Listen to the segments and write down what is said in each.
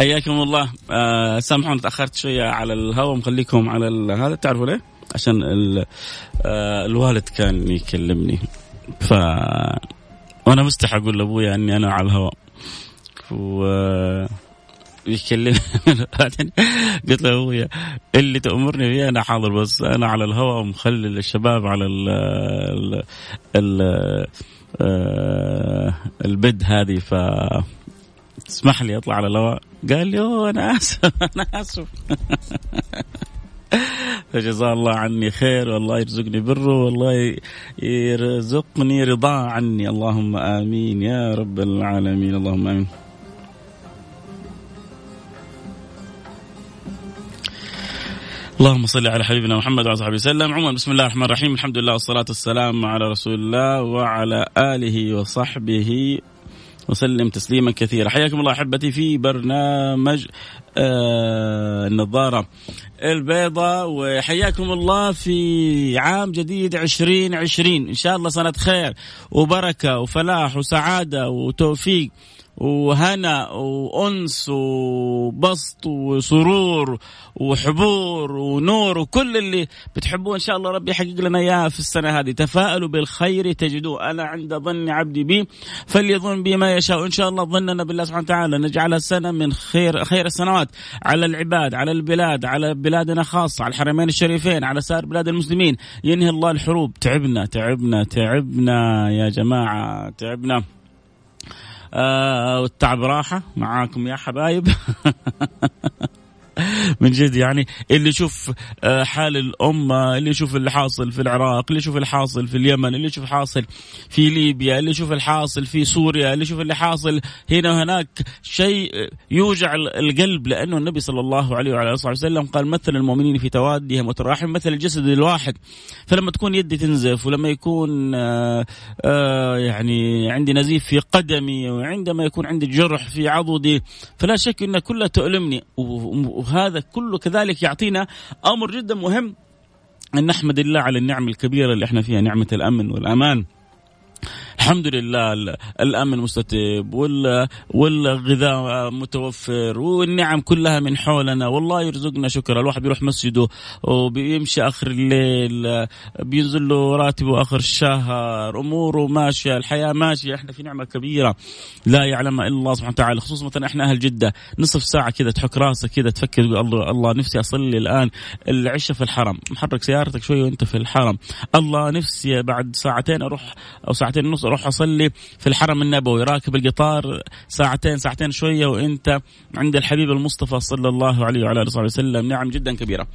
حياكم الله. آه سامحوني تأخرت شوية على الهواء مخليكم على هذا تعرفوا ليه؟ عشان آه الوالد كان يكلمني. ف وأنا مستحي أقول لابويا إني أنا على الهواء. و بعدين قلت له ابويا اللي تأمرني فيه أنا حاضر بس أنا على الهواء ومخلي الشباب على ال ال ال آه، البد هذه. ف تسمح لي اطلع على الهواء. قال لي أوه أنا آسف أنا آسف. فجزاه الله عني خير والله يرزقني بره والله يرزقني رضا عني. اللهم آمين يا رب العالمين اللهم آمين. اللهم صل على حبيبنا محمد وعلى صحبه وسلم. عموما بسم الله الرحمن الرحيم. الحمد لله والصلاة والسلام على رسول الله وعلى آله وصحبه وسلم تسليما كثيرا. حياكم الله أحبتي في برنامج آه النظارة البيضاء وحياكم الله في عام جديد عشرين عشرين. إن شاء الله سنة خير وبركة وفلاح وسعادة وتوفيق. وهنا وأنس وبسط وسرور وحبور ونور وكل اللي بتحبوه إن شاء الله ربي يحقق لنا اياها في السنة هذه. تفاءلوا بالخير تجدوه. أنا عند ظن عبدي بي فليظن بي ما يشاء. إن شاء الله ظننا بالله سبحانه وتعالى نجعلها سنه من خير خير السنوات على العباد على البلاد على بلادنا خاصة على الحرمين الشريفين على سائر بلاد المسلمين. ينهي الله الحروب. تعبنا تعبنا تعبنا يا جماعة تعبنا. والتعب راحة. معاكم يا حبايب. من جد يعني اللي يشوف آه، حال الأمة اللي يشوف اللي حاصل في العراق اللي يشوف اللي حاصل في اليمن اللي يشوف حاصل في ليبيا اللي يشوف الحاصل في سوريا اللي يشوف اللي حاصل هنا وهناك شيء يوجع القلب لأنه النبي صلى الله عليه وعلى آله وسلم قال مثل المؤمنين في توادهم وتراحم مثل الجسد الواحد. فلما تكون يدي تنزف ولما يكون آه، آآ يعني عندي نزيف في قدمي وعندما يكون عندي جرح في عضدي فلا شك أن كلها تؤلمني. وهذا كله كذلك يعطينا أمر جدا مهم. أن نحمد الله على النعم الكبيرة اللي إحنا فيها نعمة الأمن والأمان. الحمد لله الأمن مستتب والغذاء متوفر والنعم كلها من حولنا. والله يرزقنا شكرا. الواحد بيروح مسجده وبيمشي آخر الليل بينزل له راتبه آخر الشهر أموره ماشية الحياة ماشية. إحنا في نعمة كبيرة. لا يعلمها إلا الله سبحانه وتعالى. خصوصا مثلا إحنا أهل جدة. نصف ساعة كذا تحك راسك كذا تفكر الله الله نفسي أصلي الآن العشاء في الحرم. محرك سيارتك شوية وأنت في الحرم. الله نفسي بعد ساعتين أروح أو ساعتين ونص أروح أصلي في الحرم النبوي راكب القطار ساعتين ساعتين شوية وأنت عند الحبيب المصطفى صلى الله عليه وعلى آله وصحبه وسلم نعم جدا كبيره.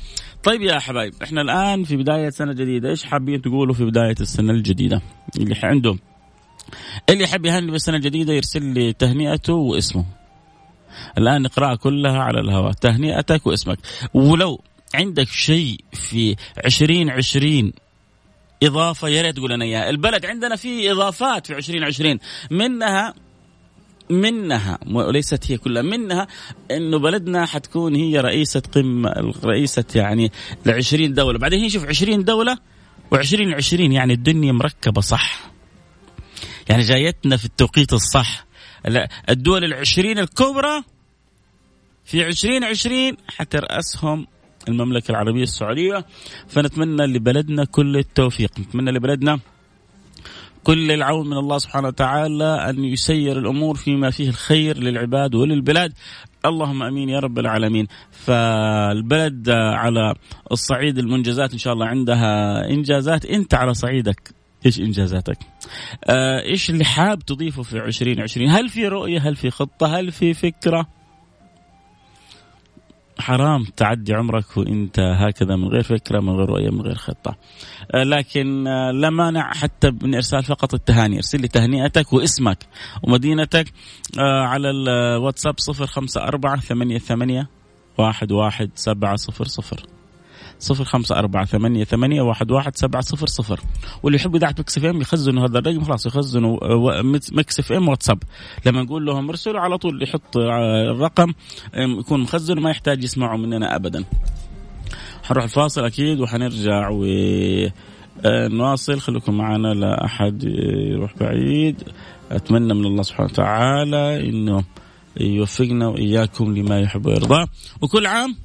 طيب يا حبايب إحنا الآن في بداية سنة جديدة إيش حابين تقولوا في بداية السنة الجديدة؟ اللي عنده اللي يحب يهني بالسنة الجديدة يرسل لي تهنئته واسمه. الآن نقراها كلها على الهواء تهنئتك واسمك ولو عندك شيء في عشرين عشرين إضافة يا ريت تقول لنا إياها. البلد عندنا فيه إضافات في عشرين عشرين. منها منها وليست هي كلها منها إنه بلدنا حتكون هي رئيسة قمه رئيسة يعني ل 20 دولة. بعدين هي شوف 20 دولة و20 20 يعني الدنيا مركبة صح. يعني جايتنا في التوقيت الصح. الدول العشرين الكبرى في عشرين عشرين حترأسهم المملكة العربية السعودية فنتمنى لبلدنا كل التوفيق نتمنى لبلدنا كل العون من الله سبحانه وتعالى أن يسير الأمور فيما فيه الخير للعباد وللبلاد اللهم آمين يا رب العالمين فالبلد على الصعيد المنجزات إن شاء الله عندها إنجازات أنت على صعيدك إيش إنجازاتك؟ آه إيش اللي حاب تضيفه في 2020 هل في رؤية؟ هل في خطة؟ هل في فكرة؟ حرام تعدي عمرك وانت هكذا من غير فكرة من غير رؤية من غير خطة. آه، لكن آه، لا مانع حتى من إرسال فقط التهاني. ارسل لي تهنئتك واسمك ومدينتك آه، على الواتساب صفر خمسة أربعة ثمانية ثمانية واحد واحد سبعة صفر صفر. صفر خمسة أربعة ثمانية ثمانية واحد واحد سبعة صفر صفر. واللي يحب إذاعة Mix FM يخزنوا هذا الرقم خلاص يخزنوا Mix FM واتساب. لما نقول لهم ارسلوا على طول يحط الرقم يكون مخزن وما يحتاج يسمعوا مننا أبدا. حنروح الفاصل أكيد وحنرجع و آه، نواصل. خليكم معنا لا أحد يروح بعيد. أتمنى من الله سبحانه وتعالى إنه يوفقنا وإياكم لما يحب ويرضى. وكل عام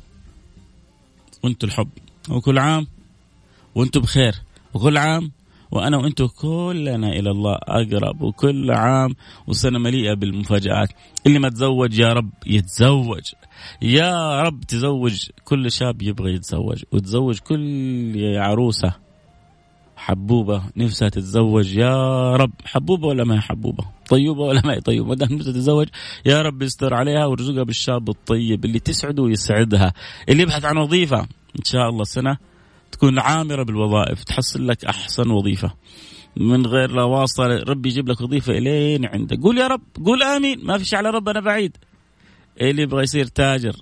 وأنتم الحب وكل عام وأنتم بخير وكل عام وأنا وأنتم كلنا إلى الله أقرب وكل عام وسنة مليئة بالمفاجآت. اللي ما تزوج يا رب يتزوج. يا رب تزوج كل شاب يبغى يتزوج وتزوج كل عروسة. حبوبة نفسها تتزوج يا رب حبوبة ولا ما هي حبوبة؟ طيوبه ولا ما هي طيوبه ما دام نفسها تتزوج يا رب يستر عليها ويرزقها بالشاب الطيب اللي تسعده ويسعدها اللي يبحث عن وظيفة. إن شاء الله سنة تكون عامرة بالوظائف تحصل لك أحسن وظيفة. من غير لا واسطه ربي يجيب لك وظيفة إلين عندك. قول يا رب قول آمين. ما فيش على ربنا بعيد. اللي يبغى يصير تاجر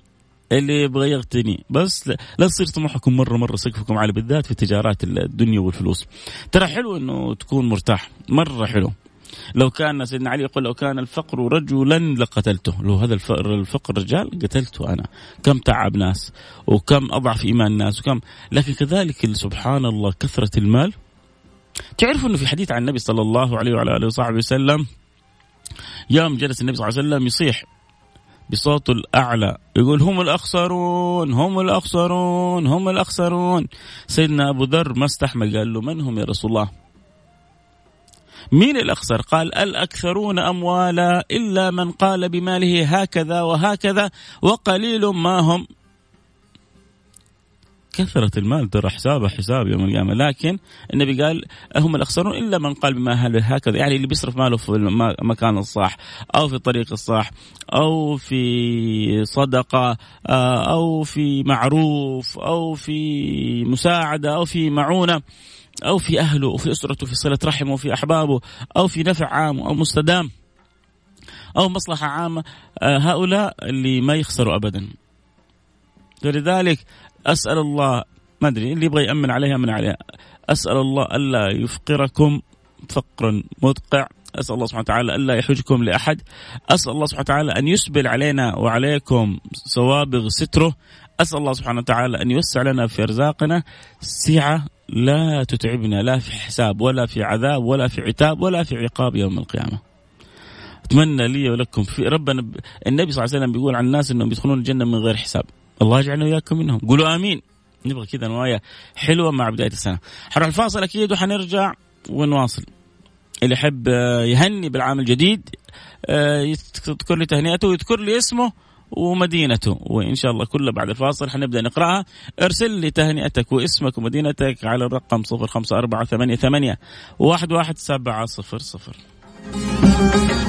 اللي يبغى يغتني. بس لا تصير طموحكم مره مرة سقفكم عالي بالذات في تجارات الدنيا والفلوس. ترى حلو إنه تكون مرتاح. مرة حلو. لو كان سيدنا علي يقول لو كان الفقر رجلا لقتلته. لو هذا الفقر, الفقر رجال قتلته أنا. كم تعب ناس وكم أضعف إيمان ناس وكم لكن كذلك سبحان الله كثرة المال. تعرفوا إنه في حديث عن النبي صلى الله عليه وعلى آله وصحبه وسلم يوم جلس النبي صلى الله عليه وسلم يصيح بصوته الأعلى. يقول هم الأخسرون هم الأخسرون هم الأخسرون. سيدنا أبو ذر ما استحمل قال له من هم يا رسول الله؟ مين الأخسر؟ قال الأكثرون أموالا إلا من قال بماله هكذا وهكذا وقليل ما هم. كثرة المال ترى حسابه حساب يوم القيامة. لكن النبي قال هم الأخسرون إلا من قال بما هكذا. يعني اللي بيصرف ماله في المكان الصح أو في الطريق الصح أو في صدقة آه، أو في معروف أو في مساعدة أو في معونة أو في أهله وفي أسرته في صلة رحمه وفي أحبابه أو في نفع عام أو مستدام أو مصلحة عامة. آه، هؤلاء اللي ما يخسروا أبدا. فلذلك أسأل الله ما أدري اللي يبغى يأمن عليها من عليها. أسأل الله ألا يفقركم فقرا مدقع. أسأل الله سبحانه وتعالى ألا يحوجكم لأحد. أسأل الله سبحانه وتعالى أن يسبل علينا وعليكم سوابغ ستره. أسأل الله سبحانه وتعالى أن يوسع لنا في أرزاقنا. سعة لا تتعبنا لا في حساب ولا في عذاب ولا في عتاب ولا في عقاب يوم القيامة. أتمنى لي ولكم في ربنا النبي صلى الله عليه وسلم بيقول عن الناس أنهم يدخلون الجنة من غير حساب. الله يجعلنا وإياكم منهم. قولوا آمين. نبغى كذا نوايا حلوة مع بداية السنة. حنروح الفاصل أكيد وحنرجع ونواصل. اللي يحب آه، يهني بالعام الجديد آه، يذكر لي تهنئته ويذكر لي اسمه ومدينته. وإن شاء الله كلها بعد الفاصل حنبدأ نقرأها. ارسل لي تهنئتك واسمك ومدينتك على الرقم 054 88 11700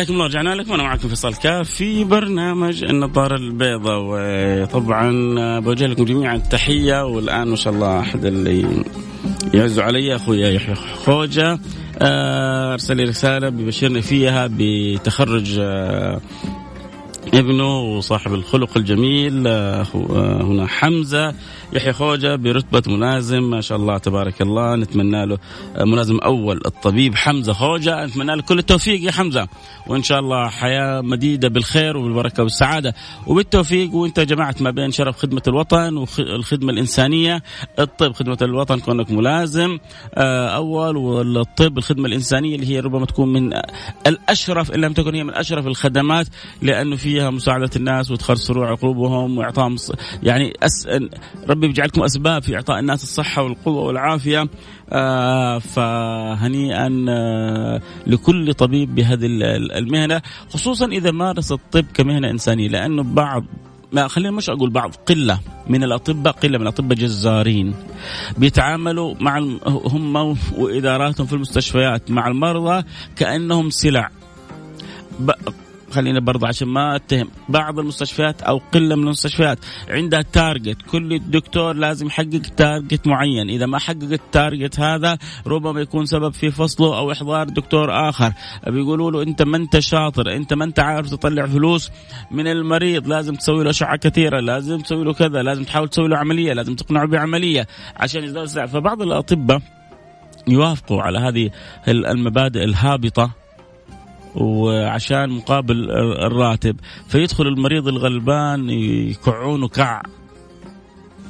حياكم الله رجعنا لكم. وأنا معكم فيصل كاف في برنامج النظارة البيضاء وطبعا بوجه لكم جميعا التحية والآن ما شاء الله أحد اللي يعز علي أخوي يحيى خوجة. آه، أرسل لي رسالة ببشرني فيها بتخرج آه، ابنه وصاحب الخلق الجميل آه، هنا حمزة. يحيى خوجة برتبة ملازم ما شاء الله تبارك الله. نتمنى له ملازم أول الطبيب حمزة خوجة. نتمنى له كل التوفيق يا حمزة. وإن شاء الله حياة مديدة بالخير والبركة والسعادة. وبالتوفيق وأنت جمعت ما بين شرف خدمة الوطن والخدمة الإنسانية. الطب خدمة الوطن كونك ملازم آه، أول. والطب الخدمة الإنسانية اللي هي ربما تكون من الأشرف إن لم تكن هي من أشرف الخدمات لأنه فيها مساعدة الناس وإدخال سرور عقوبهم وإعطائهم يعني أس... ربي بيجعلكم أسباب في إعطاء الناس الصحة والقوة والعافية. آه فهنيئا آه لكل طبيب بهذه المهنة خصوصا إذا مارس الطب كمهنة إنسانية لأنه بعض ما خلينا مش أقول بعض قلة من الأطباء قلة من الأطباء جزارين بيتعاملوا مع هم وإداراتهم في المستشفيات مع المرضى كأنهم سلع. خلينا برضه عشان ما أتهم. بعض المستشفيات أو قلة من المستشفيات عندها target كل دكتور لازم يحقق target معين. إذا ما حقق ال target هذا ربما يكون سبب في فصله أو إحضار دكتور آخر. بيقولوا له أنت ما أنت شاطر أنت ما أنت عارف تطلع فلوس من المريض. لازم تسوي له أشعة كثيرة لازم تسوي له كذا لازم تحاول تسوي له عملية لازم تقنعه بعملية عشان يزداد فبعض الأطباء يوافقوا على هذه المبادئ الهابطة. وعشان مقابل الراتب فيدخل المريض الغلبان يكعونه كع.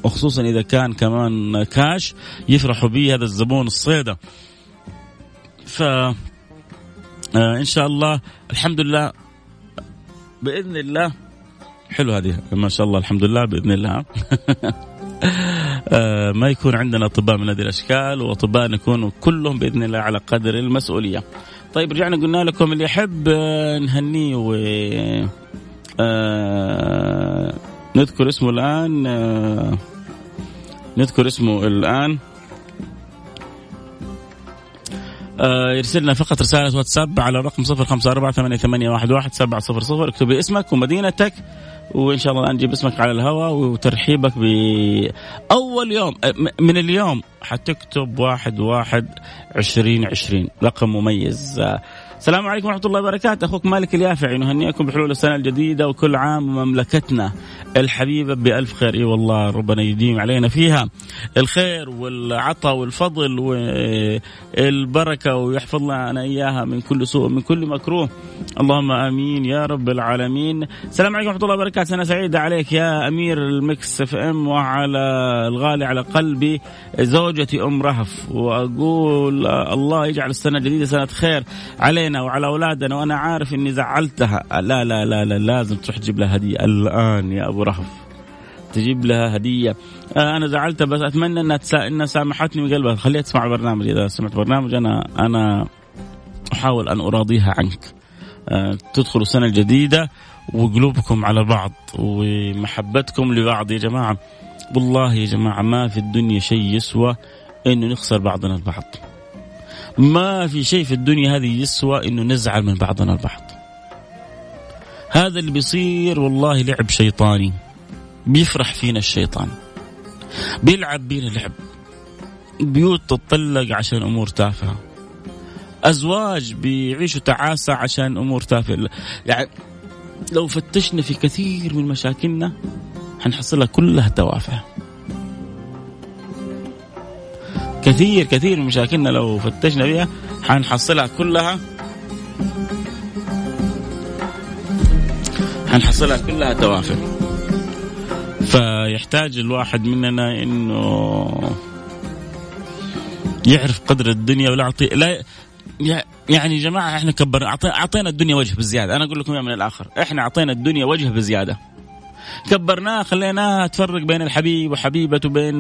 وخصوصا إذا كان كمان كاش يفرحوا به هذا الزبون الصيدة. ف آه، إن شاء الله الحمد لله بإذن الله حلو هذه ما شاء الله الحمد لله بإذن الله. ما يكون عندنا أطباء من هذه الأشكال وأطباء يكونوا كلهم بإذن الله على قدر المسؤولية. طيب رجعنا قلنا لكم اللي يحب آه، نهنيه و آه نذكر اسمه الآن آه نذكر اسمه الآن آه يرسلنا فقط رسالة واتساب على صفر صفر اكتبي اسمك ومدينتك وإن شاء الله نجيب اسمك على الهواء وترحيبك بأول يوم آه، من اليوم حتكتب واحد واحد عشرين عشرين. رقم مميز. السلام عليكم ورحمة الله وبركاته. أخوك مالك اليافعي نهنئكم بحلول السنة الجديدة وكل عام مملكتنا الحبيبة بألف خير. إي والله ربنا يديم علينا فيها. الخير والعطاء والفضل والبركة ويحفظ لنا إياها من كل سوء من كل مكروه. اللهم آمين يا رب العالمين. السلام عليكم ورحمة الله وبركاته. سنة سعيدة عليك يا أمير ال Mix FM وعلى الغالي على قلبي زوجتي أم رهف. وأقول الله يجعل السنة الجديدة سنة خير علينا. وعلى أولادنا وأنا عارف إني زعلتها. لا لا لا, لا لازم تروح تجيب لها هدية. الآن يا أبو رهف. تجيب لها هدية. آه أنا زعلتها بس أتمنى أنها تسا... إنها سامحتني من قلبها. خليها تسمع البرنامج إذا سمعت برنامج. أنا أنا أحاول أن أراضيها عنك. آه، تدخلوا السنة الجديدة وقلوبكم على بعض ومحبتكم لبعض يا جماعة. والله يا جماعة ما في الدنيا شيء يسوى إنه نخسر بعضنا البعض. ما في شيء في الدنيا هذه يسوى إنه نزعل من بعضنا البعض. هذا اللي بيصير والله لعب شيطاني. بيفرح فينا الشيطان. بيلعب بينا لعب. بيوت تطلق عشان أمور تافهة. أزواج بيعيشوا تعاسة عشان أمور تافهة. يعني لو فتشنا في كثير من مشاكلنا حنحصلها كلها توافه. كثير كثير من مشاكلنا لو فتشنا فيها حنحصلها كلها. حنحصلها كلها توافه فيحتاج الواحد مننا إنه يعرف قدر الدنيا ولا يعطي لا يعني يا جماعة إحنا كبرنا أعطينا الدنيا وجه بزيادة. أنا أقول لكم من الآخر. إحنا أعطينا الدنيا وجه بزيادة. كبرناها خليناها تفرق بين الحبيب وحبيبته بين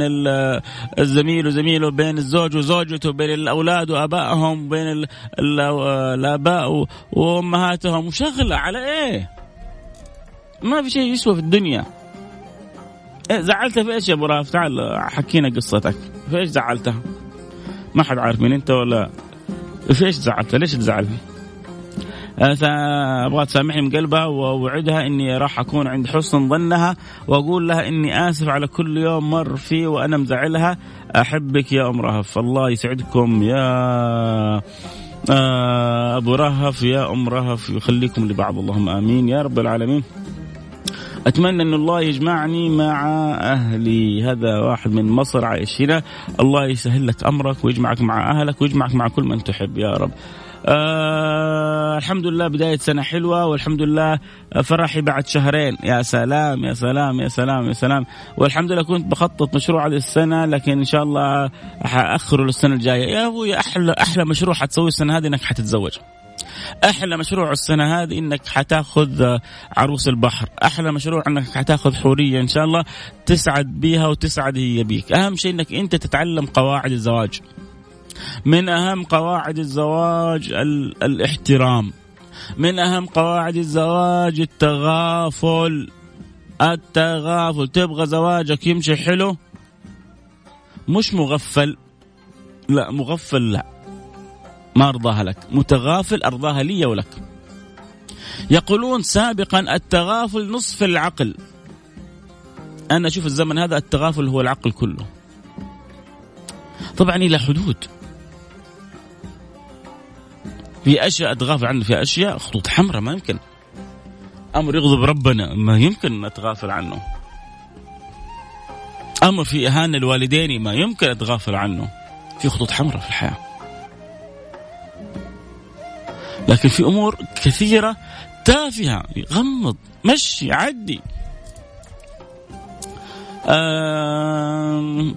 الزميل وزميله بين الزوج وزوجته بين الأولاد وآبائهم بين الآباء وأمهاتهم. وشغلة على إيه؟ ما في شيء يسوى في الدنيا. إيه زعلتها في إيش يا أبو راف؟ تعال حكينا قصتك. في إيش زعلتها ما حد عارف مين أنت ولا؟ في إيش زعلتها ليش تزعلها أبغى تسامحني من قلبها وأوعدها إني راح أكون عند حسن ظنها وأقول لها إني آسف على كل يوم مر فيه وأنا مزعلها. أحبك يا أم رهف. الله يسعدكم يا آه، أبو رهف. يا أم رهف يخليكم لبعض. اللهم آمين يا رب العالمين. أتمنى أن الله يجمعني مع أهلي. هذا واحد من مصر عايش هنا الله يسهل لك أمرك ويجمعك مع أهلك ويجمعك مع كل من تحب يا رب. آه الحمد لله بداية سنة حلوة والحمد لله فرحي بعد شهرين. يا سلام يا سلام يا سلام يا سلام. والحمد لله كنت بخطط مشروع هذه السنة لكن إن شاء الله حأخره للسنة الجاية. يا أبوي أحلى أحلى مشروع حتسويه السنة هذه إنك حتتزوج. أحلى مشروع السنة هذه إنك حتاخذ عروس البحر. أحلى مشروع إنك حتاخذ حورية إن شاء الله تسعد بيها وتسعد هي بيك. أهم شيء إنك أنت تتعلم قواعد الزواج. من أهم قواعد الزواج الاحترام. من أهم قواعد الزواج التغافل. التغافل. تبغى زواجك يمشي حلو؟ مش مغفل. لا مغفل لا. ما أرضاها لك. متغافل أرضاها لي ولك. يقولون سابقا التغافل نصف العقل. أنا أشوف الزمن هذا التغافل هو العقل كله. طبعا إلى حدود. في أشياء أتغافل عنه في أشياء خطوط حمراء ما يمكن. أمر يغضب ربنا ما يمكن أتغافل عنه. أمر في إهانة الوالدين ما يمكن أتغافل عنه. في خطوط حمراء في الحياة. لكن في أمور كثيرة تافهة غمض مشي عدي.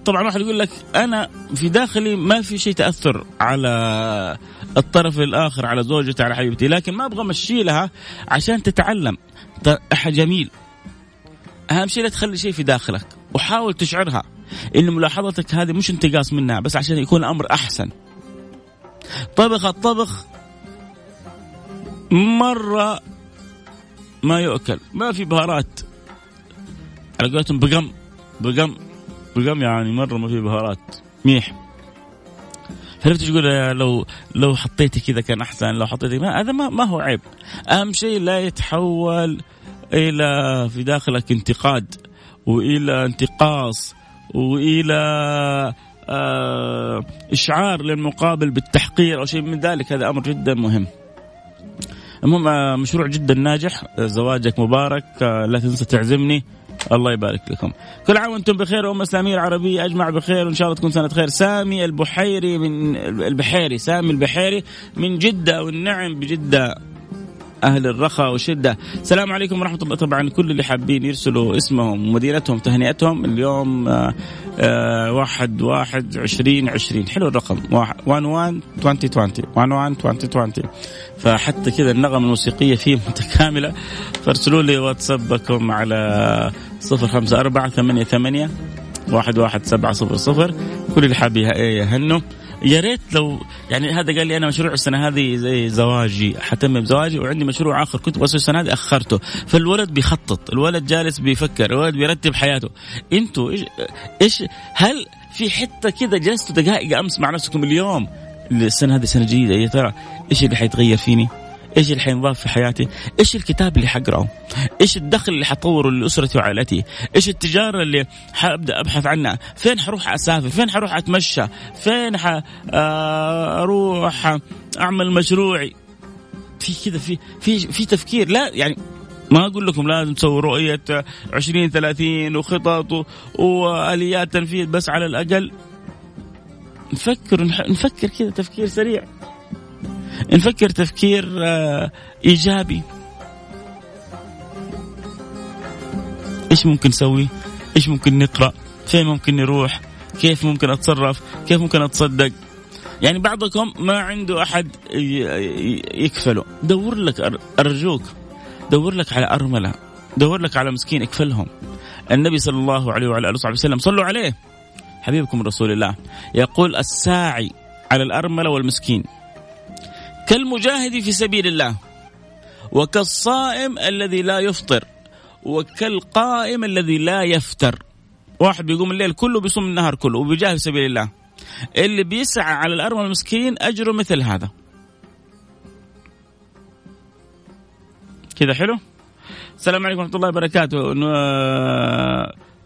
طبعا واحد يقول لك أنا في داخلي ما في شيء تأثر على الطرف الآخر على زوجتي على حبيبتي لكن ما أبغى أمشي لها عشان تتعلم. جميل. أهم شيء لا تخلي شيء في داخلك وحاول تشعرها إن ملاحظتك هذه مش انتقاص منها بس عشان يكون الأمر أحسن. طبخ الطبخ مرة ما يؤكل ما في بهارات. على قولتهم بقم. بقم بقم يعني مرة ما في بهارات. ميح. فلما تقول لو لو حطيتي كذا كان أحسن لو حطيتي ما هذا ما, ما هو عيب. أهم شيء لا يتحول إلى في داخلك انتقاد وإلى انتقاص وإلى آه إشعار للمقابل بالتحقير أو شيء من ذلك. هذا أمر جدا مهم. المهم آه، مشروع جدا ناجح. آه، زواجك مبارك. آه، لا تنسى تعزمني. الله يبارك لكم. كل عام وأنتم بخير وامه الاسلاميه العربيه أجمع بخير وإن شاء الله تكون سنة خير. سامي البحيري من البحيري سامي البحيري من جدة والنعم بجدة. أهل الرخاء والشده السلام عليكم ورحمة الله. طبعا كل اللي حابين يرسلوا اسمهم ومدينتهم تهنئتهم اليوم آه آه واحد واحد عشرين عشرين. حلو الرقم. وان وان توانتي توانتي وان وان توانتي توانتي فحتى كذا النغمة الموسيقية فيه متكاملة. فارسلوا لي واتسابكم على صفر خمسة أربعة ثمانية ثمانية واحد واحد سبعة صفر صفر. كل اللي حاب يهنوا يا ريت لو يعني هذا قال لي أنا مشروع السنة هذه زي زواجي حتم بزواجي وعندي مشروع آخر كنت بس السنة هذه أخرته. فالولد بيخطط الولد جالس بيفكر الولد بيرتب حياته. أنتوا إيش إيش هل في حتة كذا جلستوا دقائق أمس مع نفسكم اليوم؟ السنة هذه سنة جديدة يا ترى إيش اللي حيتغير فيني؟ إيش اللي حينضاف في حياتي؟ إيش الكتاب اللي حقرأه؟ إيش الدخل اللي حطوره لأسرتي وعائلتي؟ إيش التجارة اللي حابدأ أبحث عنها؟ فين حروح أسافر؟ فين حروح أتمشى؟ فين حروح أعمل مشروعي؟ في كذا في في في تفكير لا يعني ما أقول لكم لازم تسووا رؤية 20 30 وخطط وآليات تنفيذ بس على الأقل نفكر نفكر كذا تفكير سريع نفكر تفكير آه، إيجابي إيش ممكن نسوي؟ إيش ممكن نقرأ؟ فين ممكن نروح؟ كيف ممكن أتصرف؟ كيف ممكن أتصدق؟ يعني بعضكم ما عنده أحد يكفله، دور لك أرجوك دور لك على أرملة، دور لك على مسكين اكفلهم. النبي صلى الله عليه وعلى آله وصحبه وسلم صلوا عليه حبيبكم رسول الله يقول الساعي على الأرملة والمسكين كالمجاهد في سبيل الله وكالصائم الذي لا يفطر وكالقائم الذي لا يفتر. واحد بيقوم الليل كله بيصوم النهار كله وبيجاهد في سبيل الله. اللي بيسعى على الأرمل المسكين أجره مثل هذا. كذا حلو؟ السلام عليكم ورحمة الله وبركاته.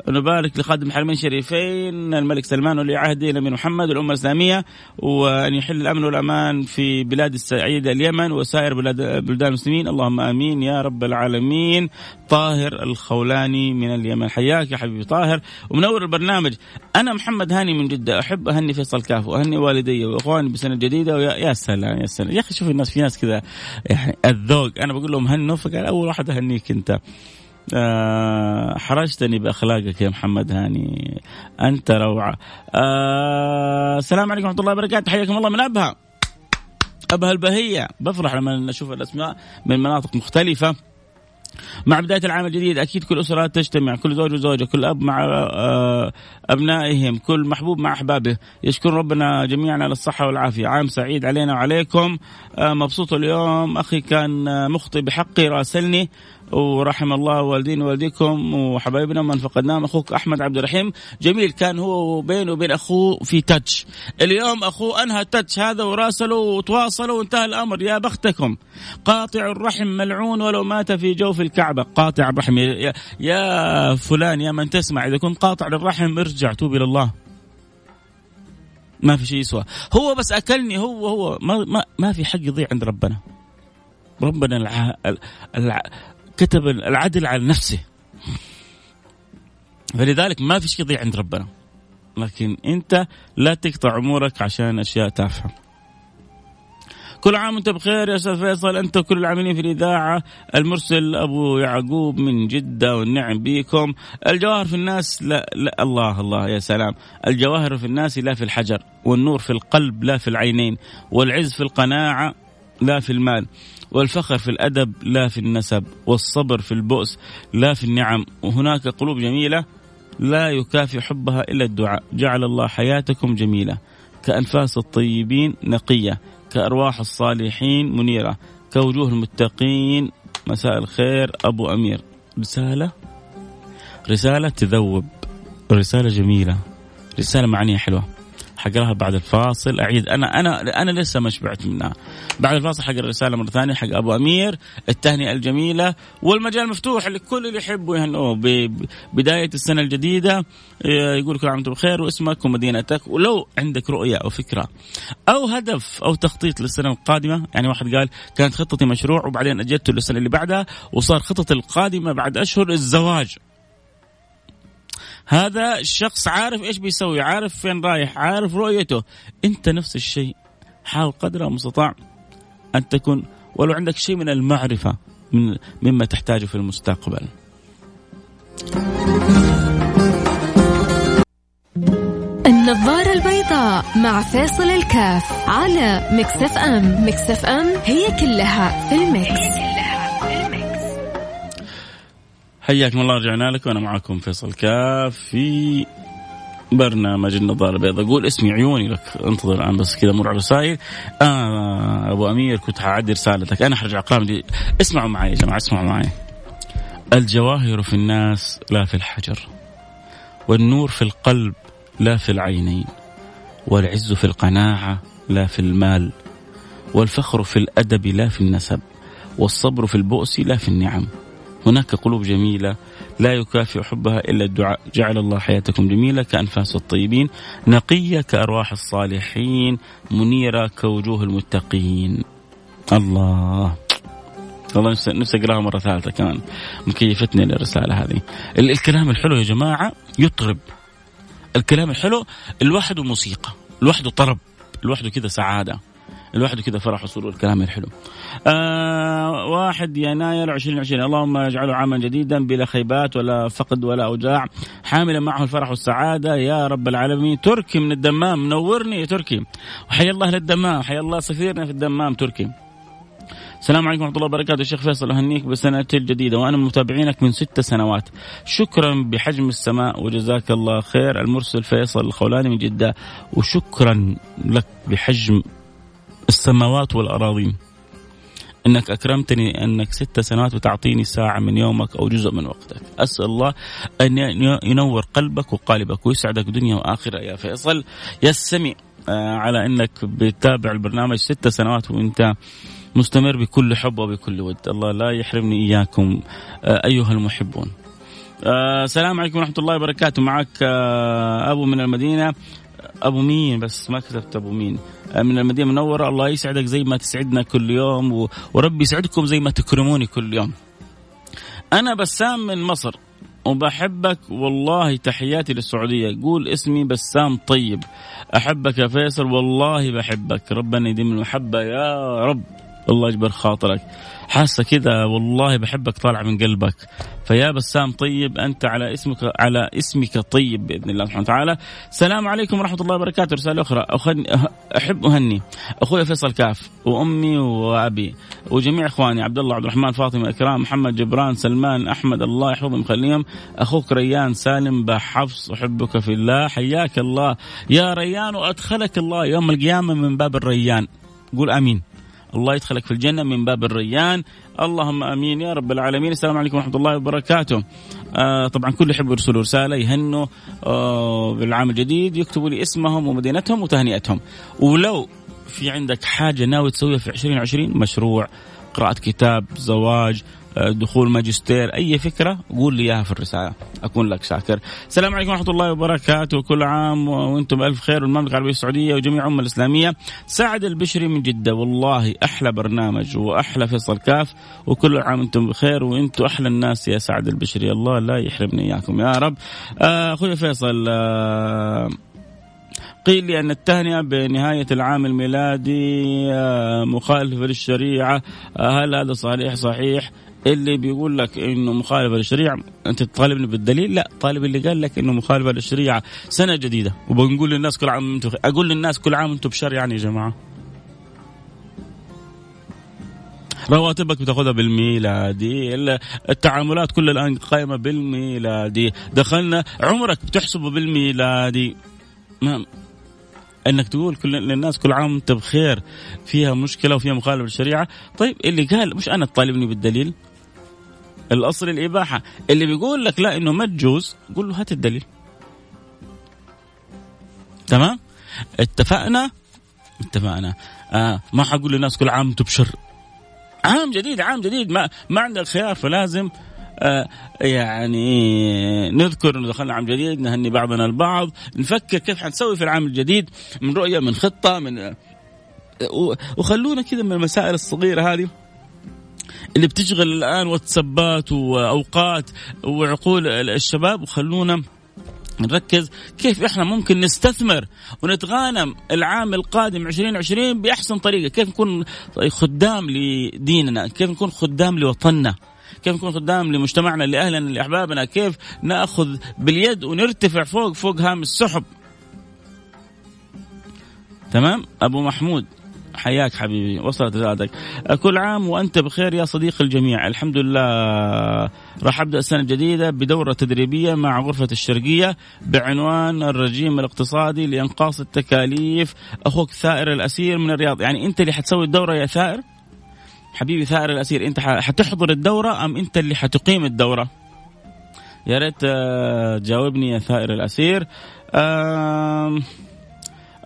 نبارك لخادم الحرمين الشريفين الملك سلمان ولي عهده الأمير محمد والأمة الإسلامية وأن يحل الأمن والأمان في بلاد السعيده اليمن وسائر بلاد بلدان المسلمين. اللهم آمين يا رب العالمين. طاهر الخولاني من اليمن. حياك يا حبيبي طاهر. ومنور البرنامج أنا محمد هاني من جدة. أحب أهني فيصل كاف وأهني والدي وإخواني بسنة جديدة. ويا يا سلام يا سلام. يا أخي شوف الناس في ناس كذا يعني الذوق. أنا بقول لهم هنوا فقال أول واحد أهنيك أنت. آه حرجتني بأخلاقك يا محمد هاني. أنت روعة. آه السلام عليكم ورحمة الله وبركاته. حياكم الله من أبها. أبها البهية. بفرح لما أشوف الأسماء من مناطق مختلفة. مع بداية العام الجديد أكيد كل أسرة تجتمع. كل زوج وزوجة كل أب مع آه، أبنائهم. كل محبوب مع أحبابه. يشكر ربنا جميعا على الصحة والعافية. عام سعيد علينا وعليكم. آه، مبسوط اليوم. أخي كان مخطئ بحقي راسلني. ورحم الله والدين ووالديكم وحبايبنا من فقدناهم أخوك أحمد عبد الرحيم. جميل كان هو بينه وبين أخوه في تاتش اليوم أخوه أنهى التاتش هذا وراسلوا وتواصلوا وانتهى الأمر. يا بختكم قاطع الرحم ملعون ولو مات في جوف الكعبة. قاطع الرحم يا, يا فلان يا من تسمع إذا كنت قاطع للرحم ارجع توب إلى الله. ما في شيء يسوى. هو بس أكلني هو هو ما ما, ما في حق يضيع عند ربنا. ربنا الع... الع... كتب العدل على نفسه. فلذلك ما في شيء يضيع عند ربنا. لكن أنت لا تقطع أمورك عشان أشياء تافهة. كل عام وأنت بخير يا أستاذ فيصل. أنت وكل العاملين في الإذاعة. المرسل أبو يعقوب من جدة والنعم بكم. الجواهر في الناس لا, لا الله الله يا سلام. الجواهر في الناس لا في الحجر والنور في القلب لا في العينين والعز في القناعة لا في المال. والفخر في الأدب لا في النسب والصبر في البؤس لا في النعم. وهناك قلوب جميلة لا يكافي حبها إلا الدعاء. جعل الله حياتكم جميلة. كأنفاس الطيبين نقية كأرواح الصالحين منيرة. كوجوه المتقين مساء الخير أبو أمير. رسالة؟ رسالة تذوب. رسالة جميلة. رسالة معانيها حلوة. حقراها بعد الفاصل. أعيد. أنا أنا أنا لسه ما شبعت منها. بعد الفاصل حق الرسالة مرة ثانية حق أبو أمير التهنئة الجميلة والمجال مفتوح لكل اللي يحبوا يهنئوه. ببدايه السنة الجديدة يقول كل عام وأنتم بخير واسمك ومدينتك. ولو عندك رؤية أو فكرة أو هدف أو تخطيط للسنة القادمة يعني واحد قال كانت خطتي مشروع وبعدين اجدته للسنة اللي بعدها وصار خطتي القادمة بعد أشهر الزواج. هذا الشخص عارف إيش بيسوي عارف فين رايح عارف رؤيته. أنت نفس الشيء. حاول قدر المستطاع أن تكون ولو عندك شيء من المعرفة من مما تحتاجه في المستقبل. النظارة البيضاء مع فيصل الكاف على Mix FM. Mix FM هي كلها في ال Mix. حياكم الله رجعنا لكم وأنا معكم فيصل كاف في برنامج النظارة البيضاء. قول اسمي عيوني لك انتظر الآن بس كذا مر على الرسائل آه أبو أمير كنت حعدي رسالتك. أنا حرجع قام دي. اسمعوا معي يا جماعة اسمعوا معي. الجواهر في الناس لا في الحجر والنور في القلب لا في العينين والعز في القناعة لا في المال والفخر في الأدب لا في النسب والصبر في البؤس لا في النعم. هناك قلوب جميلة لا يكافئ حبها إلا الدعاء. جعل الله حياتكم جميلة كأنفاس الطيبين نقية كأرواح الصالحين منيرة كوجوه المتقين. الله. والله نفسي أقراها مرة ثالثة كمان. مكيفتني الرساله هذه. الكلام الحلو يا جماعة يطرب. الكلام الحلو لوحده موسيقى لوحده طرب لوحده كذا سعادة. لوحده كذا فرح وسرور الكلام الحلو. آه واحد يناير 2020 اللهم اجعله عاما جديدا بلا خيبات ولا فقد ولا أوجاع. حاملا معه الفرح والسعادة. يا رب العالمين تركي من الدمام. منورني يا تركي. وحيا الله للدمام. حيا الله سفيرنا في الدمام تركي. السلام عليكم ورحمة الله وبركاته. الشيخ فيصل أهنيك بسنة الجديدة. وأنا من متابعينك من ست سنوات. شكرا بحجم السماء وجزاك الله خير. المرسل فيصل الخولاني من جدة. وشكرا لك بحجم السماوات والأراضين. إنك أكرمتني إنك ست سنوات وتعطيني ساعة من يومك أو جزء من وقتك، أسأل الله أن ينور قلبك وقالبك ويسعدك دنيا وآخرة. يا فيصل يستمع آه، على إنك بتتابع البرنامج ست سنوات وإنت مستمر بكل حب وبكل ود. الله لا يحرمني إياكم آه، أيها المحبون. آه، السلام عليكم ورحمة الله وبركاته. معك أبو من المدينة أبو مين بس ما كتبت أبو مين. من المدينة المنورة الله يسعدك زي ما تسعدنا كل يوم وربي يسعدكم زي ما تكرموني كل يوم. أنا بسام من مصر وبحبك والله تحياتي للسعودية. قول اسمي بسام طيب. أحبك يا فيصل والله بحبك. ربنا يديم المحبة يا رب. الله يجبر خاطرك. حاسة كذا والله بحبك طالع من قلبك. فيا بسام طيب أنت على اسمك على اسمك طيب بإذن الله سبحانه وتعالى. السلام عليكم ورحمة الله وبركاته. رسالة أخرى. أحب أهني. أخوي فيصل كاف وأمي وأبي وجميع إخواني عبد الله عبد الرحمن فاطمة إكرام محمد جبران سلمان أحمد الله يحفظهم يخليهم أخوك ريان سالم بحفص أحبك في الله. حياك الله. يا ريان وأدخلك الله يوم القيامة من باب الريان. قول آمين. الله يدخلك في الجنة من باب الريان. اللهم آمين. يا رب العالمين. السلام عليكم ورحمة الله وبركاته. آه طبعا كل يحب يرسلوا رسالة يهنوا آه بالعام الجديد يكتبوا لي اسمهم ومدينتهم وتهنئتهم. ولو في عندك حاجة ناوي تسويها في 2020 مشروع قراءة كتاب زواج دخول ماجستير أي فكرة قول لي إياها في الرسالة. أكون لك شاكر. السلام عليكم ورحمة الله وبركاته. كل عام وأنتم بألف خير والمملكه العربية السعودية وجميع الأمة الإسلامية. سعد البشري من جدة. والله أحلى برنامج وأحلى فيصل كاف. وكل عام وأنتم بخير وأنتم أحلى الناس يا سعد البشري. الله لا يحرمني إياكم يا رب. آه، أخوي فيصل آه قيل لي أن التهنئة بنهاية العام الميلادي آه، مخالفة للشريعة. هل هذا صحيح؟ صحيح. اللي بيقول لك إنه مخالفة للشريعة أنت تطالبني بالدليل؟ لا طالب اللي قال لك إنه مخالفة للشريعة سنة جديدة وبنقول للناس كل عام أنتم أقول للناس كل عام أنتم بشر يعني يا جماعة. رواتبك بتاخذها بالميلادي التعاملات كلها الآن قائمة بالميلادي دخلنا عمرك بتحسبه بالميلادي. ما إنك تقول كل للناس كل عام وأنت بخير فيها مشكلة وفيها مخالفة للشريعة. طيب اللي قال مش أنا تطالبني بالدليل؟ الأصل الإباحة. اللي بيقول لك لا إنه ما تجوز قول له هات الدليل. تمام؟ اتفقنا؟ اتفقنا. آه ما حقول للناس كل عام تبشر عام جديد عام جديد. ما ما عندك خيار فلازم آه يعني نذكر إنه دخلنا عام جديد نهني بعضنا البعض نفكر كيف حنسوي في العام الجديد من رؤية من خطة من آه وخلونا كذا من المسائل الصغيرة هذه. اللي بتشغل الآن واتسابات وأوقات وعقول الشباب وخلونا نركز كيف إحنا ممكن نستثمر ونتغانم العام القادم 2020 بأحسن طريقة، كيف نكون خدام لديننا، كيف نكون خدام لوطننا. كيف نكون خدام لمجتمعنا لأهلنا لأحبابنا؟ كيف نأخذ باليد ونرتفع فوق فوق هام السحب؟ تمام؟ أبو محمود. حياك حبيبي وصلت رسالتك كل عام وأنت بخير يا صديق الجميع. الحمد لله. راح أبدأ السنة الجديده بدورة تدريبية مع غرفة الشرقية بعنوان الرجيم الاقتصادي لإنقاص التكاليف. أخوك ثائر الأسير من الرياض. يعني أنت اللي حتسوي الدورة يا ثائر؟ حبيبي ثائر الأسير أنت حتحضر الدورة أم أنت اللي حتقيم الدورة؟ يا ريت آه، تجاوبني يا ثائر الأسير. آه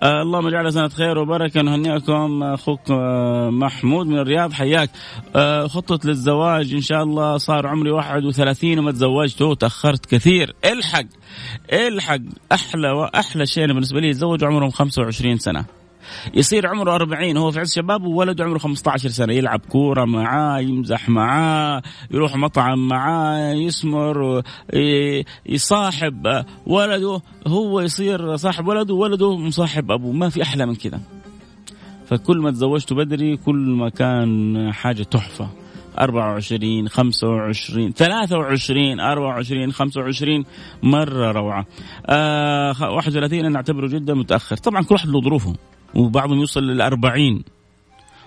آه اللهم اجعلها سنة خير وبركة. نهنئكم أخوك آه محمود من الرياض. حياك. آه خطط للزواج إن شاء الله صار عمري 31 وما تزوجت تأخرت كثير. الحق الحق أحلى وأحلى شيء بالنسبة لي يتزوجوا عمرهم 25 سنة. يصير عمره 40 هو في عز شبابه وولده عمره 15 سنة يلعب كورة معاه يمزح معاه يروح مطعم معاه يسمر يصاحب ولده هو يصير صاحب ولده وولده مصاحب أبوه. ما في أحلى من كذا فكل ما تزوجته بدري كل ما كان حاجة تحفة. 24 25 23 24 25 مرة روعة. آه 31 أنا أعتبره جدا متأخر. طبعا كل واحد له ظروفه. وبعضهم يوصل للأربعين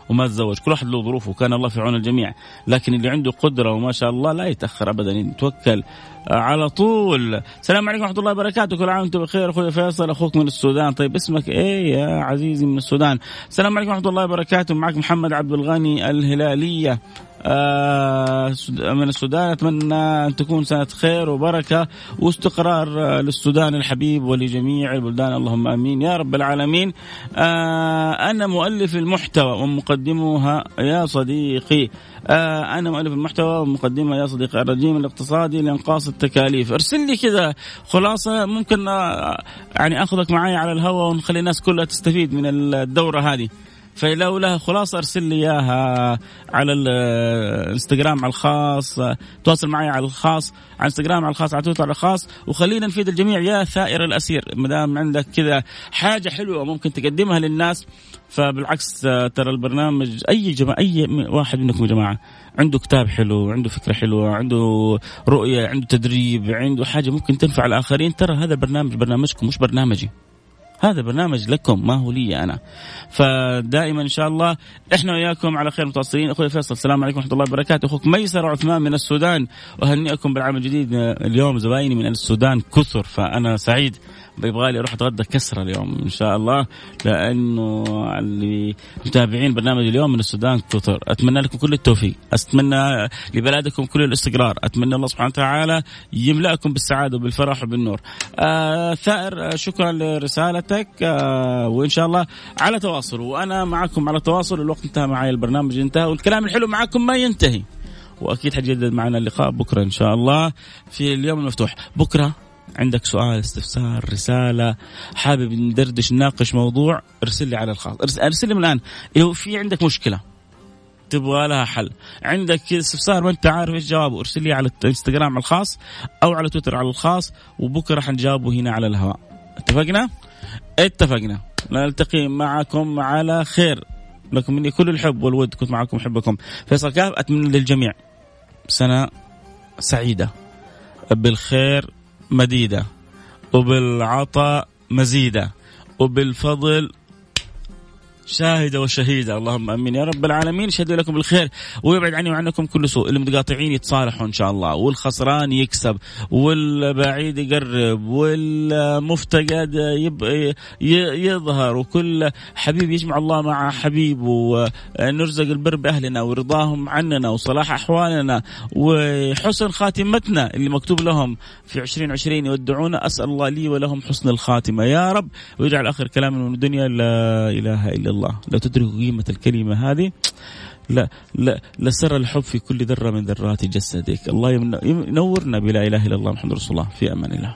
وما تزوج. كل واحد له ظروفه كان الله في عون الجميع. لكن اللي عنده قدرة وما شاء الله لا يتأخر أبدا يتوكل على طول. السلام عليكم ورحمة الله وبركاته. كل عام وأنتم بخير. أخوي فيصل أخوك من السودان. طيب اسمك إيه يا عزيزي من السودان؟ السلام عليكم ورحمة الله وبركاته. معك محمد عبد الغني الهلالية. من السودان أتمنى أن تكون سنة خير وبركة واستقرار آه، للسودان الحبيب ولجميع البلدان. اللهم آمين. يا رب العالمين. آه، أنا مؤلف المحتوى ومقدمها يا صديقي. أنا مؤلف المحتوى ومقدمها يا صديقي. الرجيم الاقتصادي لإنقاص التكاليف. ارسل لي كذا خلاصة. ممكن يعني أخذك معي على الهواء ونخلي الناس كلها تستفيد من الدورة هذه. فلو لها خلاصه أرسل لي إياها على الإنستغرام على الخاص تواصل معي على الخاص على الإنستغرام على الخاص على تويتر على الخاص وخلينا نفيد الجميع. يا ثائر الأسير ما دام عندك كذا حاجة حلوة ممكن تقدمها للناس فبالعكس ترى البرنامج أي جماعة أي واحد منكم يا جماعة عنده كتاب حلو عنده فكرة حلوة عنده رؤية عنده تدريب عنده حاجة ممكن تنفع الآخرين ترى هذا البرنامج برنامجكم مش برنامجي. هذا برنامج لكم ما هو لي أنا. فدائما إن شاء الله إحنا وياكم على خير متواصلين. أخوي فيصل السلام عليكم ورحمة الله وبركاته. أخوك ميسر عثمان من السودان اهنئكم بالعام الجديد. اليوم زبايني من السودان كثر فأنا سعيد. يبغى أروح أتغدى كسرة اليوم إن شاء الله لأنه اللي متابعين برنامج اليوم من السودان كثر أتمنى لكم كل التوفيق. أتمنى لبلادكم كل الاستقرار. أتمنى الله سبحانه وتعالى يملأكم بالسعادة وبالفرح وبالنور. آه ثائر شكرا لرسالتك. آه وإن شاء الله على تواصل. وأنا معكم على تواصل. الوقت انتهى معي البرنامج انتهى والكلام الحلو معكم ما ينتهي. وأكيد حتجدد معنا اللقاء بكرة إن شاء الله في اليوم المفتوح. بكرة عندك سؤال استفسار رسالة حابب ندردش نناقش موضوع ارسل لي على الخاص. ارسل لي من الآن. لو في عندك مشكلة؟ تبغى لها حل. عندك استفسار ما أنت عارف إيش جوابه. ارسل لي على الإنستغرام الخاص أو على تويتر على الخاص وبكرة حنجاوبه هنا على الهواء. اتفقنا؟ اتفقنا. نلتقي معكم على خير. لكم مني كل الحب والود. كنت معكم أحبكم. فيصل كاف أتمنى للجميع سنة سعيدة. بالخير. مديدة وبالعطاء مزيدة وبالفضل شاهده وشهيده اللهم آمين. يا رب العالمين شهد لكم بالخير ويبعد عني وعنكم كل سوء. المتقاطعين يتصالحوا إن شاء الله. والخسران يكسب والبعيد يقرب والمفتقد يظهر. وكل حبيب يجمع الله مع حبيب ونرزق البر بأهلنا ورضاهم عننا وصلاح أحوالنا وحسن خاتمتنا اللي مكتوب لهم في 2020 يودعونا أسأل الله لي ولهم حسن الخاتمة. يا رب ويجعل آخر كلامنا من الدنيا. لا إله إلا الله. لو تدركوا قيمة الكلمة هذه لا لا لسر الحب في كل ذرة من ذرات جسدك. الله ينورنا بلا إله إلا الله محمد رسول الله. في أمان الله.